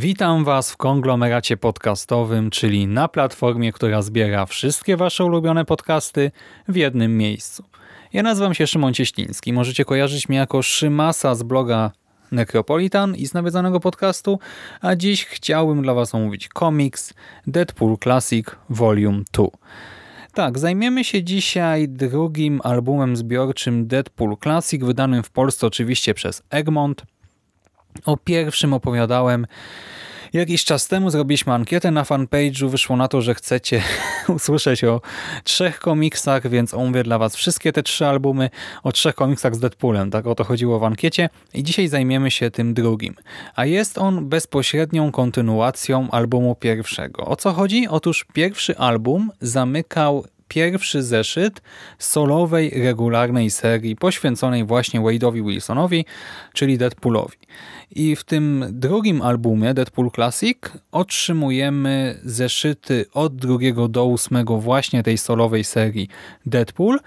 Witam Was w konglomeracie podcastowym, czyli na platformie, która zbiera wszystkie Wasze ulubione podcasty w jednym miejscu. Ja nazywam się Szymon Cieśliński. Możecie kojarzyć mnie jako Szymasa z bloga Necropolitan i z nawiedzonego podcastu, a dziś chciałbym dla Was omówić komiks Deadpool Classic Volume 2. Tak, zajmiemy się dzisiaj drugim albumem zbiorczym Deadpool Classic, wydanym w Polsce oczywiście przez Egmont. O pierwszym opowiadałem jakiś czas temu. Zrobiliśmy ankietę na fanpage'u. Wyszło na to, że chcecie usłyszeć o trzech komiksach, więc omówię dla was wszystkie te trzy albumy o trzech komiksach z Deadpoolem. Tak o to chodziło w ankiecie. I dzisiaj zajmiemy się tym drugim. A jest on bezpośrednią kontynuacją albumu pierwszego. O co chodzi? Otóż pierwszy album zamykał pierwszy zeszyt solowej, regularnej serii poświęconej właśnie Wade'owi Wilsonowi, czyli Deadpoolowi. I w tym drugim albumie Deadpool Classic otrzymujemy zeszyty od drugiego do ósmego właśnie tej solowej serii Deadpool.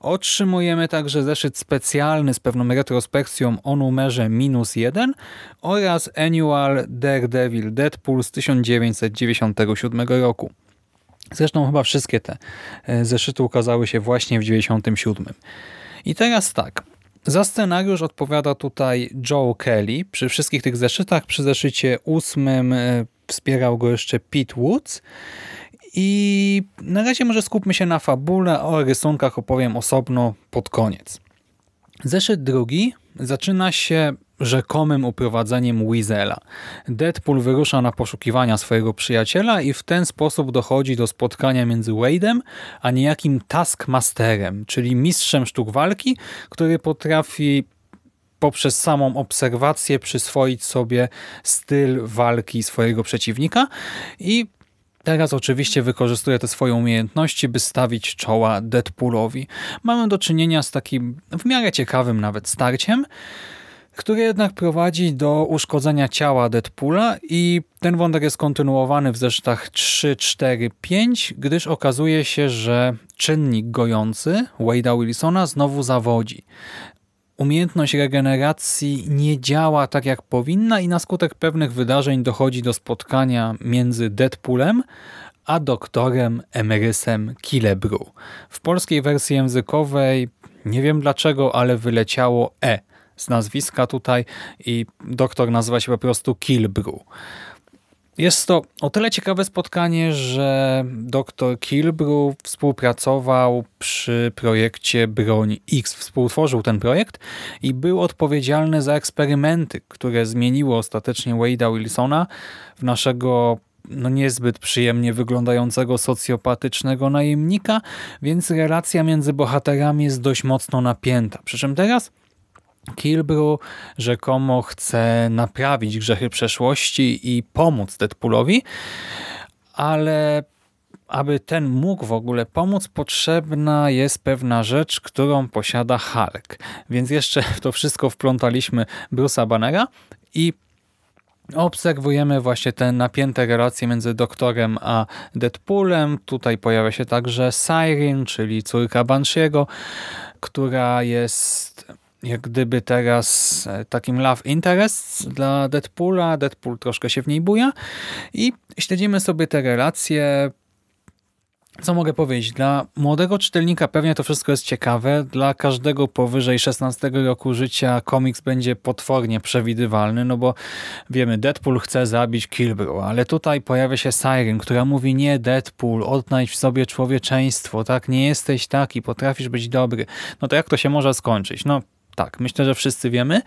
Otrzymujemy także zeszyt specjalny z pewną retrospekcją o numerze minus jeden oraz Annual Daredevil Deadpool z 1997 roku. Zresztą chyba wszystkie te e, zeszyty ukazały się właśnie w 97. I teraz tak. Za scenariusz odpowiada tutaj Joe Kelly. Przy wszystkich tych zeszytach, przy zeszycie ósmym e, wspierał go jeszcze Pete Woods. I na razie może skupmy się na fabule, o rysunkach opowiem osobno pod koniec. Zeszyt drugi zaczyna się rzekomym uprowadzeniem Weasela. Deadpool wyrusza na poszukiwania swojego przyjaciela i w ten sposób dochodzi do spotkania między Wade'em a niejakim Taskmasterem, czyli mistrzem sztuk walki, który potrafi poprzez samą obserwację przyswoić sobie styl walki swojego przeciwnika i Teraz oczywiście wykorzystuje te swoje umiejętności, by stawić czoła Deadpoolowi. Mamy do czynienia z takim w miarę ciekawym nawet starciem, który jednak prowadzi do uszkodzenia ciała Deadpoola i ten wątek jest kontynuowany w zeszytach 3, 4, 5, gdyż okazuje się, że czynnik gojący Wade'a Wilsona znowu zawodzi. Umiejętność regeneracji nie działa tak jak powinna i na skutek pewnych wydarzeń dochodzi do spotkania między Deadpoolem a doktorem Emerysem Killebrew. W polskiej wersji językowej nie wiem dlaczego, ale wyleciało E z nazwiska tutaj i doktor nazywa się po prostu Kilbrew. Jest to o tyle ciekawe spotkanie, że dr Kilbrew współpracował przy projekcie Broń X, współtworzył ten projekt i był odpowiedzialny za eksperymenty, które zmieniły ostatecznie Wade'a Wilsona w naszego no niezbyt przyjemnie wyglądającego socjopatycznego najemnika, więc relacja między bohaterami jest dość mocno napięta. Przy czym teraz Kilbrew rzekomo chce naprawić grzechy przeszłości i pomóc Deadpoolowi, ale aby ten mógł w ogóle pomóc, potrzebna jest pewna rzecz, którą posiada Hulk. Więc jeszcze w to wszystko wplątaliśmy Bruce'a Bannera i obserwujemy właśnie te napięte relacje między doktorem a Deadpoolem. Tutaj pojawia się także Siren, czyli córka Banshiego, która jest jak gdyby teraz e, takim love interest dla Deadpoola. Deadpool troszkę się w niej buja i śledzimy sobie te relacje. Co mogę powiedzieć? Dla młodego czytelnika pewnie to wszystko jest ciekawe. Dla każdego powyżej 16 roku życia komiks będzie potwornie przewidywalny, no bo wiemy, Deadpool chce zabić Killbrew, ale tutaj pojawia się Siren, która mówi nie Deadpool, odnajdź w sobie człowieczeństwo, tak? Nie jesteś taki, potrafisz być dobry. No to jak to się może skończyć? No tak, myślę, że wszyscy wiemy.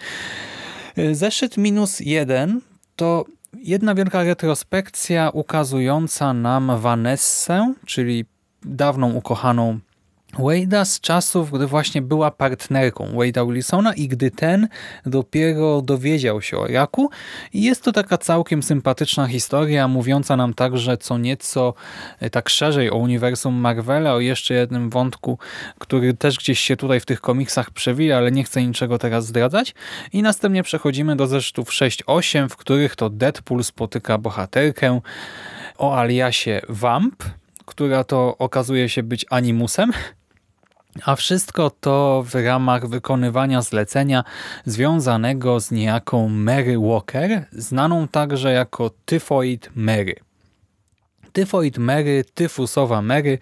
Zeszyt minus jeden to jedna wielka retrospekcja ukazująca nam Vanessę, czyli dawną ukochaną Wade'a z czasów, gdy właśnie była partnerką Wade'a Wilsona i gdy ten dopiero dowiedział się o Iraku. I jest to taka całkiem sympatyczna historia, mówiąca nam także co nieco e, tak szerzej o uniwersum Marvela, o jeszcze jednym wątku, który też gdzieś się tutaj w tych komiksach przewija, ale nie chcę niczego teraz zdradzać. I następnie przechodzimy do zeszytów 6-8, w których to Deadpool spotyka bohaterkę o aliasie Vamp, która to okazuje się być animusem, a wszystko to w ramach wykonywania zlecenia związanego z niejaką Mary Walker, znaną także jako Typhoid Mary. Tyfoid Mary, tyfusowa Mary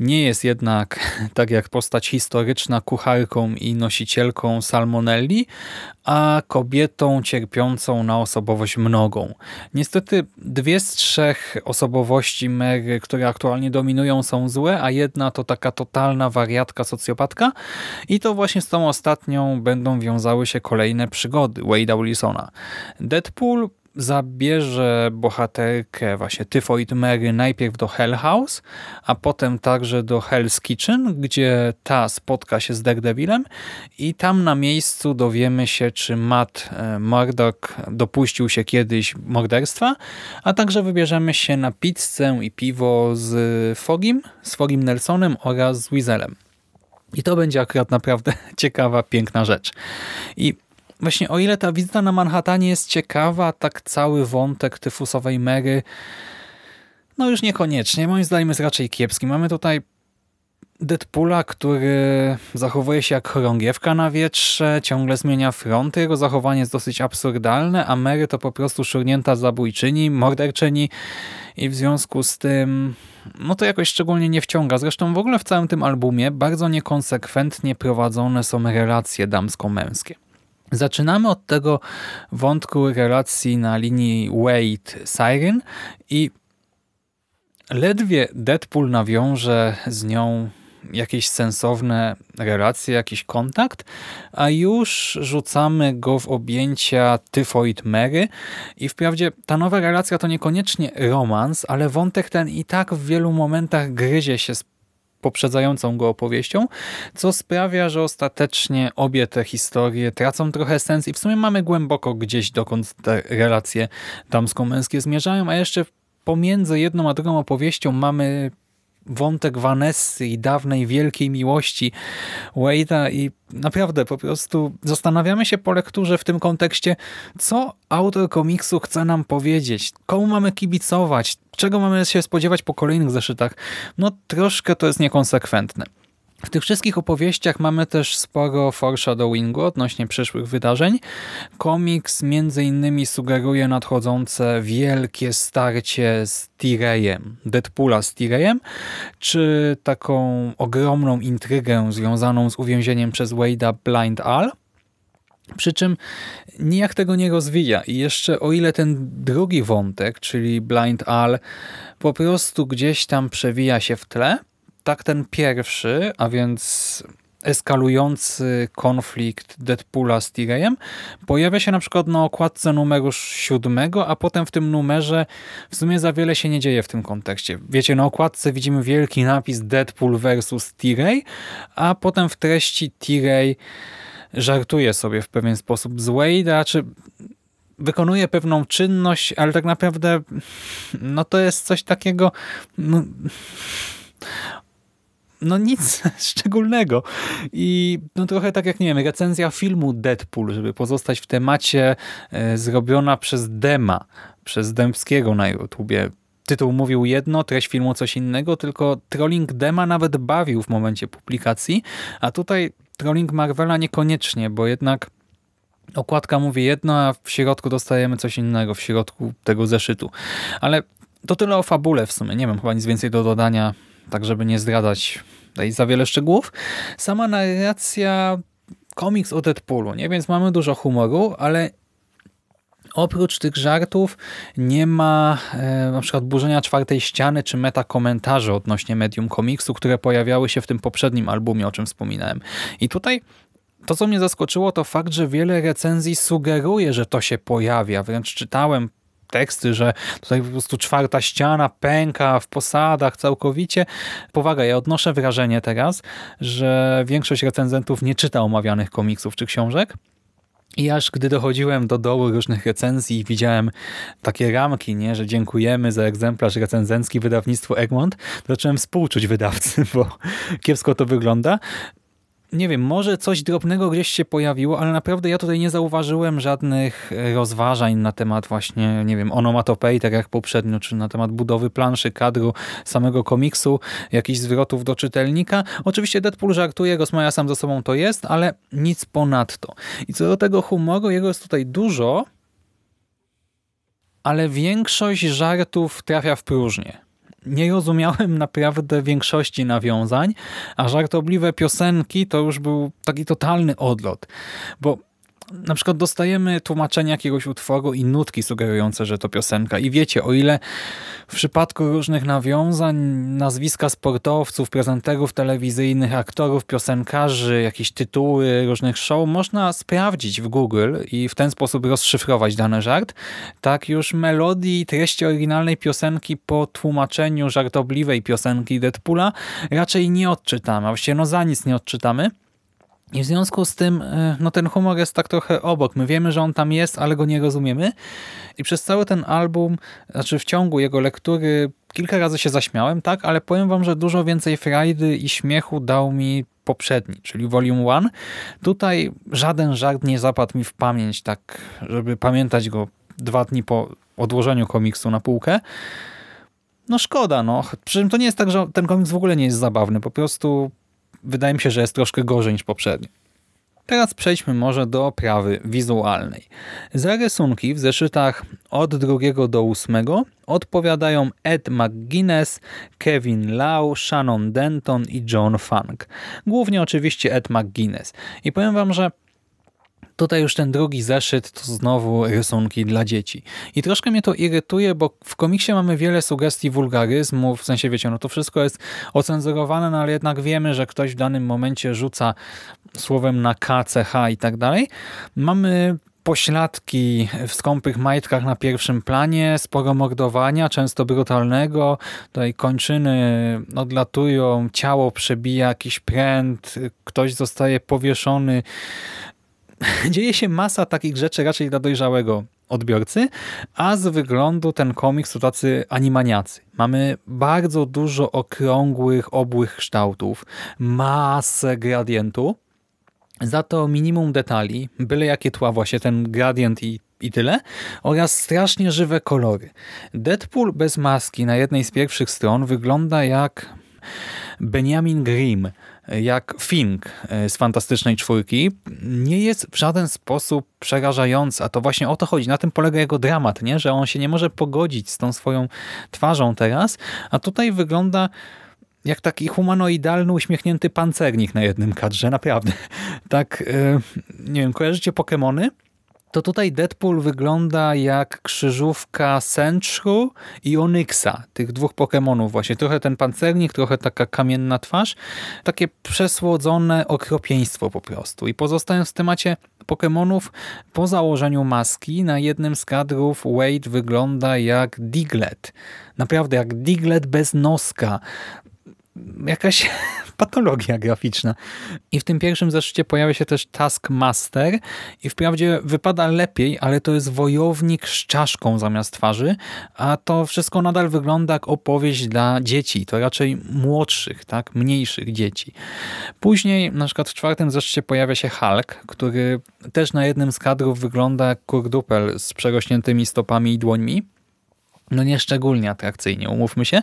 nie jest jednak, tak jak postać historyczna, kucharką i nosicielką salmonelli, a kobietą cierpiącą na osobowość mnogą. Niestety dwie z trzech osobowości Mary, które aktualnie dominują są złe, a jedna to taka totalna wariatka, socjopatka i to właśnie z tą ostatnią będą wiązały się kolejne przygody Wade'a Wilsona. Deadpool zabierze bohaterkę właśnie Typhoid Mary najpierw do Hell House, a potem także do Hell's Kitchen, gdzie ta spotka się z Daredevilem i tam na miejscu dowiemy się, czy Matt e, Murdock dopuścił się kiedyś morderstwa, a także wybierzemy się na pizzę i piwo z Fogim, z Fogim Nelsonem oraz z Weaselem. I to będzie akurat naprawdę ciekawa, piękna rzecz. I właśnie o ile ta wizyta na Manhattanie jest ciekawa, tak cały wątek tyfusowej Mary no już niekoniecznie. Moim zdaniem jest raczej kiepski. Mamy tutaj Deadpoola, który zachowuje się jak chorągiewka na wietrze, ciągle zmienia fronty, jego zachowanie jest dosyć absurdalne, a Mary to po prostu szurnięta zabójczyni, morderczyni i w związku z tym no to jakoś szczególnie nie wciąga. Zresztą w ogóle w całym tym albumie bardzo niekonsekwentnie prowadzone są relacje damsko-męskie. Zaczynamy od tego wątku relacji na linii Wade-Siren i ledwie Deadpool nawiąże z nią jakieś sensowne relacje, jakiś kontakt, a już rzucamy go w objęcia Typhoid Mary. I wprawdzie ta nowa relacja to niekoniecznie romans, ale wątek ten i tak w wielu momentach gryzie się z poprzedzającą go opowieścią, co sprawia, że ostatecznie obie te historie tracą trochę sens i w sumie mamy głęboko gdzieś dokąd te relacje damsko-męskie zmierzają, a jeszcze pomiędzy jedną a drugą opowieścią mamy wątek Vanessy i dawnej wielkiej miłości Wade'a i naprawdę po prostu zastanawiamy się po lekturze w tym kontekście, co autor komiksu chce nam powiedzieć, komu mamy kibicować, czego mamy się spodziewać po kolejnych zeszytach. No troszkę to jest niekonsekwentne. W tych wszystkich opowieściach mamy też sporo foreshadowingu odnośnie przyszłych wydarzeń. Komiks między innymi sugeruje nadchodzące wielkie starcie z T-Rayem, Deadpoola z T-Rayem, czy taką ogromną intrygę związaną z uwięzieniem przez Wade'a Blind Al. Przy czym nijak tego nie rozwija i jeszcze o ile ten drugi wątek, czyli Blind Al, po prostu gdzieś tam przewija się w tle, tak ten pierwszy, a więc eskalujący konflikt Deadpoola z T-Rayem pojawia się na przykład na okładce numeru siódmego, a potem w tym numerze w sumie za wiele się nie dzieje w tym kontekście. Wiecie, na okładce widzimy wielki napis Deadpool versus T-Ray, a potem w treści T-Ray żartuje sobie w pewien sposób z Wade'a, czy wykonuje pewną czynność, ale tak naprawdę no to jest coś takiego no, no nic szczególnego. I no trochę tak jak, nie wiem, recenzja filmu Deadpool, żeby pozostać w temacie, e, zrobiona przez Dema, przez Dębskiego na YouTubie. Tytuł mówił jedno, treść filmu coś innego, tylko trolling Dema nawet bawił w momencie publikacji, a tutaj trolling Marvela niekoniecznie, bo jednak okładka mówi jedno, a w środku dostajemy coś innego, w środku tego zeszytu. Ale to tyle o fabule w sumie. Nie wiem, chyba nic więcej do dodania tak żeby nie zdradzać tutaj za wiele szczegółów. Sama narracja komiks o Deadpoolu, nie? Więc mamy dużo humoru, ale oprócz tych żartów nie ma e, na przykład burzenia czwartej ściany czy meta komentarzy odnośnie medium komiksu, które pojawiały się w tym poprzednim albumie, o czym wspominałem. I tutaj to, co mnie zaskoczyło, to fakt, że wiele recenzji sugeruje, że to się pojawia. Wręcz czytałem teksty, że tutaj po prostu czwarta ściana pęka w posadach całkowicie. Powaga, ja odnoszę wrażenie teraz, że większość recenzentów nie czyta omawianych komiksów czy książek, i aż gdy dochodziłem do dołu różnych recenzji i widziałem takie ramki, nie, że dziękujemy za egzemplarz recenzencki wydawnictwu Egmont, zacząłem współczuć wydawcy, bo kiepsko to wygląda nie wiem, może coś drobnego gdzieś się pojawiło, ale naprawdę ja tutaj nie zauważyłem żadnych e, rozważań na temat właśnie, nie wiem, onomatopei, tak jak poprzednio, czy na temat budowy planszy, kadru, samego komiksu, jakichś zwrotów do czytelnika. Oczywiście Deadpool żartuje, rozmawia sam ze sobą to jest, ale nic ponadto. I co do tego humoru, jego jest tutaj dużo, ale większość żartów trafia w próżnię nie rozumiałem naprawdę większości nawiązań, a żartobliwe piosenki to już był taki totalny odlot, bo na przykład dostajemy tłumaczenie jakiegoś utworu i nutki sugerujące, że to piosenka. I wiecie, o ile w przypadku różnych nawiązań, nazwiska sportowców, prezenterów telewizyjnych, aktorów, piosenkarzy, jakieś tytuły różnych show można sprawdzić w Google i w ten sposób rozszyfrować dany żart, tak już melodii i treści oryginalnej piosenki po tłumaczeniu żartobliwej piosenki Deadpoola raczej nie odczytamy, a właściwie no za nic nie odczytamy. I w związku z tym e, no ten humor jest tak trochę obok. My wiemy, że on tam jest, ale go nie rozumiemy. I przez cały ten album, znaczy w ciągu jego lektury kilka razy się zaśmiałem, tak, ale powiem wam, że dużo więcej frajdy i śmiechu dał mi poprzedni, czyli Volume 1. Tutaj żaden żart nie zapadł mi w pamięć, tak, żeby pamiętać go dwa dni po odłożeniu komiksu na półkę. No szkoda, no. Przy czym to nie jest tak, że ten komiks w ogóle nie jest zabawny. Po prostu wydaje mi się, że jest troszkę gorzej niż poprzednio. Teraz przejdźmy może do oprawy wizualnej. Za rysunki w zeszytach od drugiego do ósmego odpowiadają Ed McGuinness, Kevin Lau, Shannon Denton i John Funk. Głównie oczywiście Ed McGuinness. I powiem wam, że Tutaj już ten drugi zeszyt to znowu rysunki dla dzieci. I troszkę mnie to irytuje, bo w komiksie mamy wiele sugestii wulgaryzmów, w sensie wiecie, no to wszystko jest ocenzurowane, no ale jednak wiemy, że ktoś w danym momencie rzuca słowem na K, CH i tak dalej. Mamy pośladki w skąpych majtkach na pierwszym planie, sporo mordowania, często brutalnego. Tutaj kończyny odlatują, ciało przebija jakiś pręt, ktoś zostaje powieszony dzieje się masa takich rzeczy raczej dla dojrzałego odbiorcy, a z wyglądu ten komiks to tacy animaniacy. Mamy bardzo dużo okrągłych, obłych kształtów, masę gradientu, za to minimum detali, byle jakie tła właśnie ten gradient i, i tyle, oraz strasznie żywe kolory. Deadpool bez maski na jednej z pierwszych stron wygląda jak Benjamin Grimm, jak Fink e, z Fantastycznej Czwórki, nie jest w żaden sposób przerażający, a to właśnie o to chodzi. Na tym polega jego dramat, nie? że on się nie może pogodzić z tą swoją twarzą teraz, a tutaj wygląda jak taki humanoidalny, uśmiechnięty pancernik na jednym kadrze, naprawdę. Tak, e, nie wiem, kojarzycie Pokémony? To tutaj Deadpool wygląda jak krzyżówka Sentru i Onyxa, tych dwóch Pokémonów właśnie. Trochę ten pancernik, trochę taka kamienna twarz. Takie przesłodzone okropieństwo po prostu. I pozostając w temacie Pokémonów, po założeniu maski na jednym z kadrów Wade wygląda jak Diglett. Naprawdę jak Diglett bez noska jakaś patologia graficzna. I w tym pierwszym zeszycie pojawia się też Taskmaster i wprawdzie wypada lepiej, ale to jest wojownik z czaszką zamiast twarzy, a to wszystko nadal wygląda jak opowieść dla dzieci, to raczej młodszych, tak, mniejszych dzieci. Później na przykład w czwartym zeszycie pojawia się Hulk, który też na jednym z kadrów wygląda jak kurdupel z przerośniętymi stopami i dłońmi. No nie szczególnie atrakcyjnie, umówmy się.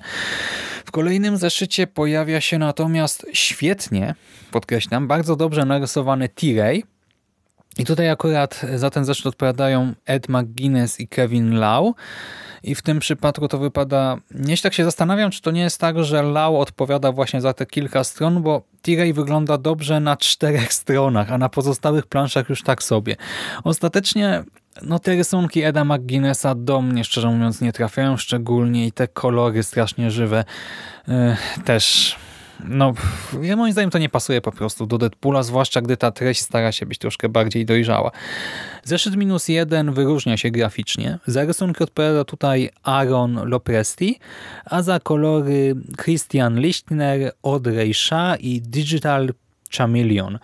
W kolejnym zeszycie pojawia się natomiast świetnie, podkreślam, bardzo dobrze narysowany T-Ray. I tutaj akurat za ten zeszyt odpowiadają Ed McGuinness i Kevin Lau. I w tym przypadku to wypada... Nieś tak się zastanawiam, czy to nie jest tak, że Lau odpowiada właśnie za te kilka stron, bo T-Ray wygląda dobrze na czterech stronach, a na pozostałych planszach już tak sobie. Ostatecznie no te rysunki Eda McGuinnessa do mnie szczerze mówiąc nie trafiają szczególnie i te kolory strasznie żywe yy, też no, ja moim zdaniem to nie pasuje po prostu do Deadpoola, zwłaszcza gdy ta treść stara się być troszkę bardziej dojrzała. Zeszyt minus jeden wyróżnia się graficznie. Za rysunki odpowiada tutaj Aaron Lopresti, a za kolory Christian Lichtner, Audrey Shah i Digital Chameleon.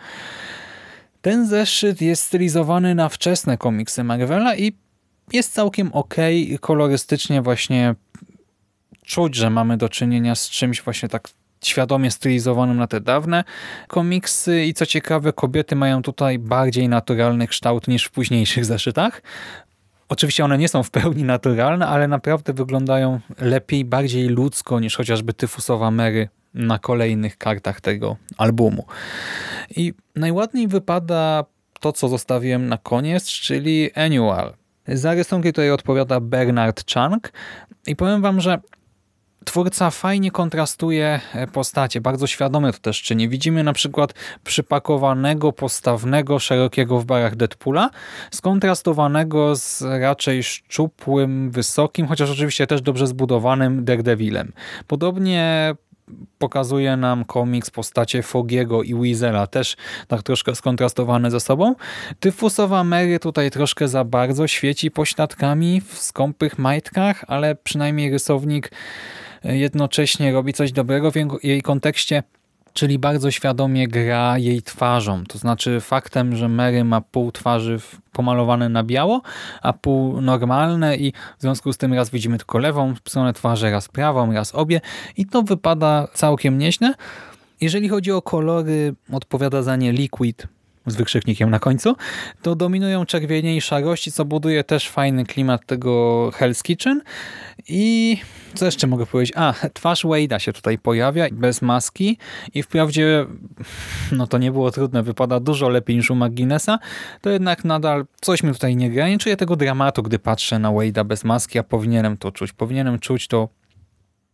Ten zeszyt jest stylizowany na wczesne komiksy Marvela i jest całkiem ok. Kolorystycznie właśnie czuć, że mamy do czynienia z czymś właśnie tak świadomie stylizowanym na te dawne komiksy i co ciekawe kobiety mają tutaj bardziej naturalny kształt niż w późniejszych zeszytach. Oczywiście one nie są w pełni naturalne, ale naprawdę wyglądają lepiej, bardziej ludzko niż chociażby Tyfusowa Mary na kolejnych kartach tego albumu. I najładniej wypada to, co zostawiłem na koniec, czyli Annual. Za rysunki tutaj odpowiada Bernard Chang i powiem wam, że twórca fajnie kontrastuje e, postacie, bardzo świadome to też czyni. Widzimy na przykład przypakowanego, postawnego, szerokiego w barach Deadpoola, skontrastowanego z raczej szczupłym, wysokim, chociaż oczywiście też dobrze zbudowanym Daredevilem. Podobnie pokazuje nam komiks postacie Fogiego i Weasela, też tak troszkę skontrastowane ze sobą. Tyfusowa Mary tutaj troszkę za bardzo świeci pośladkami w skąpych majtkach, ale przynajmniej rysownik jednocześnie robi coś dobrego w jej kontekście, czyli bardzo świadomie gra jej twarzą. To znaczy faktem, że Mary ma pół twarzy pomalowane na biało, a pół normalne i w związku z tym raz widzimy tylko lewą stronę twarzy, raz prawą, raz obie i to wypada całkiem nieźle. Jeżeli chodzi o kolory, odpowiada za nie Liquid, z wykrzyknikiem na końcu, to dominują czerwienie i szarości, co buduje też fajny klimat tego Hell's Kitchen. I co jeszcze mogę powiedzieć? A, twarz Wade'a się tutaj pojawia bez maski i wprawdzie no to nie było trudne, wypada dużo lepiej niż u McGuinnessa, to jednak nadal coś mi tutaj nie gra. Nie czuję tego dramatu, gdy patrzę na Wade'a bez maski, a powinienem to czuć. Powinienem czuć to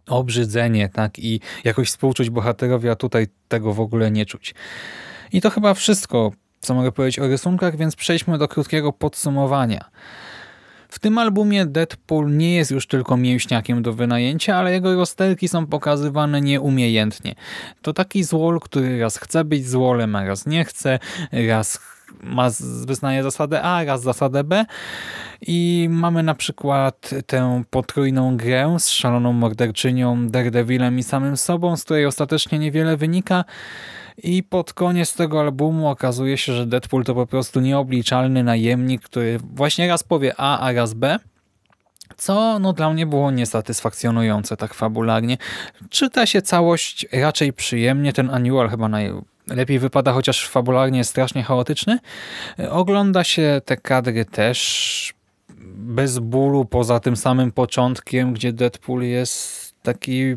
obrzydzenie, tak, i jakoś współczuć bohaterowi, a tutaj tego w ogóle nie czuć. I to chyba wszystko co mogę powiedzieć o rysunkach, więc przejdźmy do krótkiego podsumowania. W tym albumie Deadpool nie jest już tylko mięśniakiem do wynajęcia, ale jego rozterki są pokazywane nieumiejętnie. To taki złol, który raz chce być złolem, a raz nie chce, raz ma, wyznaje zasadę A, raz zasadę B i mamy na przykład tę potrójną grę z szaloną morderczynią, Daredevilem i samym sobą, z której ostatecznie niewiele wynika, i pod koniec tego albumu okazuje się, że Deadpool to po prostu nieobliczalny najemnik, który właśnie raz powie A, a raz B, co no, dla mnie było niesatysfakcjonujące tak fabularnie. Czyta się całość raczej przyjemnie, ten annual chyba najlepiej wypada, chociaż fabularnie jest strasznie chaotyczny. Ogląda się te kadry też bez bólu, poza tym samym początkiem, gdzie Deadpool jest taki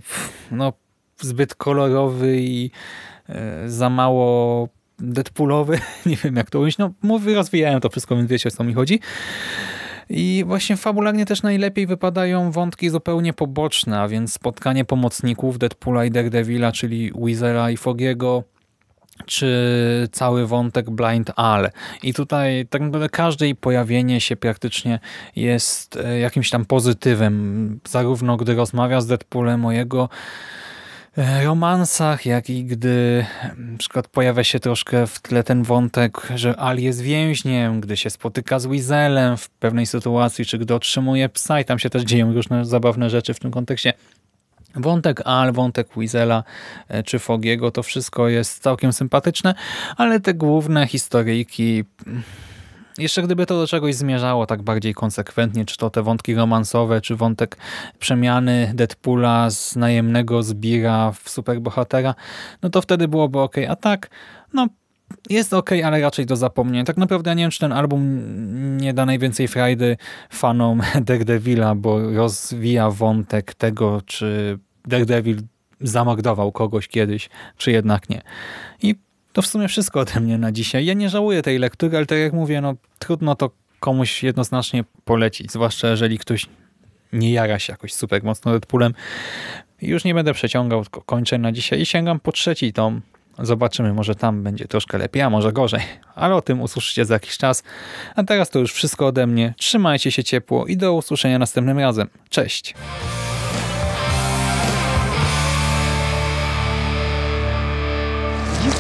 no, zbyt kolorowy i za mało Deadpoolowy, nie wiem jak to ująć. No, mówię, rozwijałem to wszystko, więc wiecie o co mi chodzi. I właśnie fabularnie też najlepiej wypadają wątki zupełnie poboczne, a więc spotkanie pomocników Deadpoola i Daredevila, czyli Weasela i Fogiego, czy cały wątek Blind Al. I tutaj tak naprawdę każde pojawienie się praktycznie jest e, jakimś tam pozytywem. Zarówno gdy rozmawia z Deadpoolem o jego E, romansach, jak i gdy na przykład pojawia się troszkę w tle ten wątek, że Al jest więźniem, gdy się spotyka z Weaselem w pewnej sytuacji, czy gdy otrzymuje psa i tam się też dzieją różne zabawne rzeczy w tym kontekście. Wątek Al, wątek Weasela e, czy Fogiego, to wszystko jest całkiem sympatyczne, ale te główne historyjki jeszcze gdyby to do czegoś zmierzało tak bardziej konsekwentnie, czy to te wątki romansowe, czy wątek przemiany Deadpoola z najemnego zbira w superbohatera, no to wtedy byłoby ok. A tak, no jest ok, ale raczej do zapomnienia. Tak naprawdę ja nie wiem, czy ten album nie da najwięcej frajdy fanom Daredevila, bo rozwija wątek tego, czy Daredevil zamordował kogoś kiedyś, czy jednak nie. I to w sumie wszystko ode mnie na dzisiaj. Ja nie żałuję tej lektury, ale tak jak mówię, no trudno to komuś jednoznacznie polecić, zwłaszcza jeżeli ktoś nie jara się jakoś super mocno Deadpoolem. Już nie będę przeciągał, tylko kończę na dzisiaj i sięgam po trzeci tom. Zobaczymy, może tam będzie troszkę lepiej, a może gorzej. Ale o tym usłyszycie za jakiś czas. A teraz to już wszystko ode mnie. Trzymajcie się ciepło i do usłyszenia następnym razem. Cześć!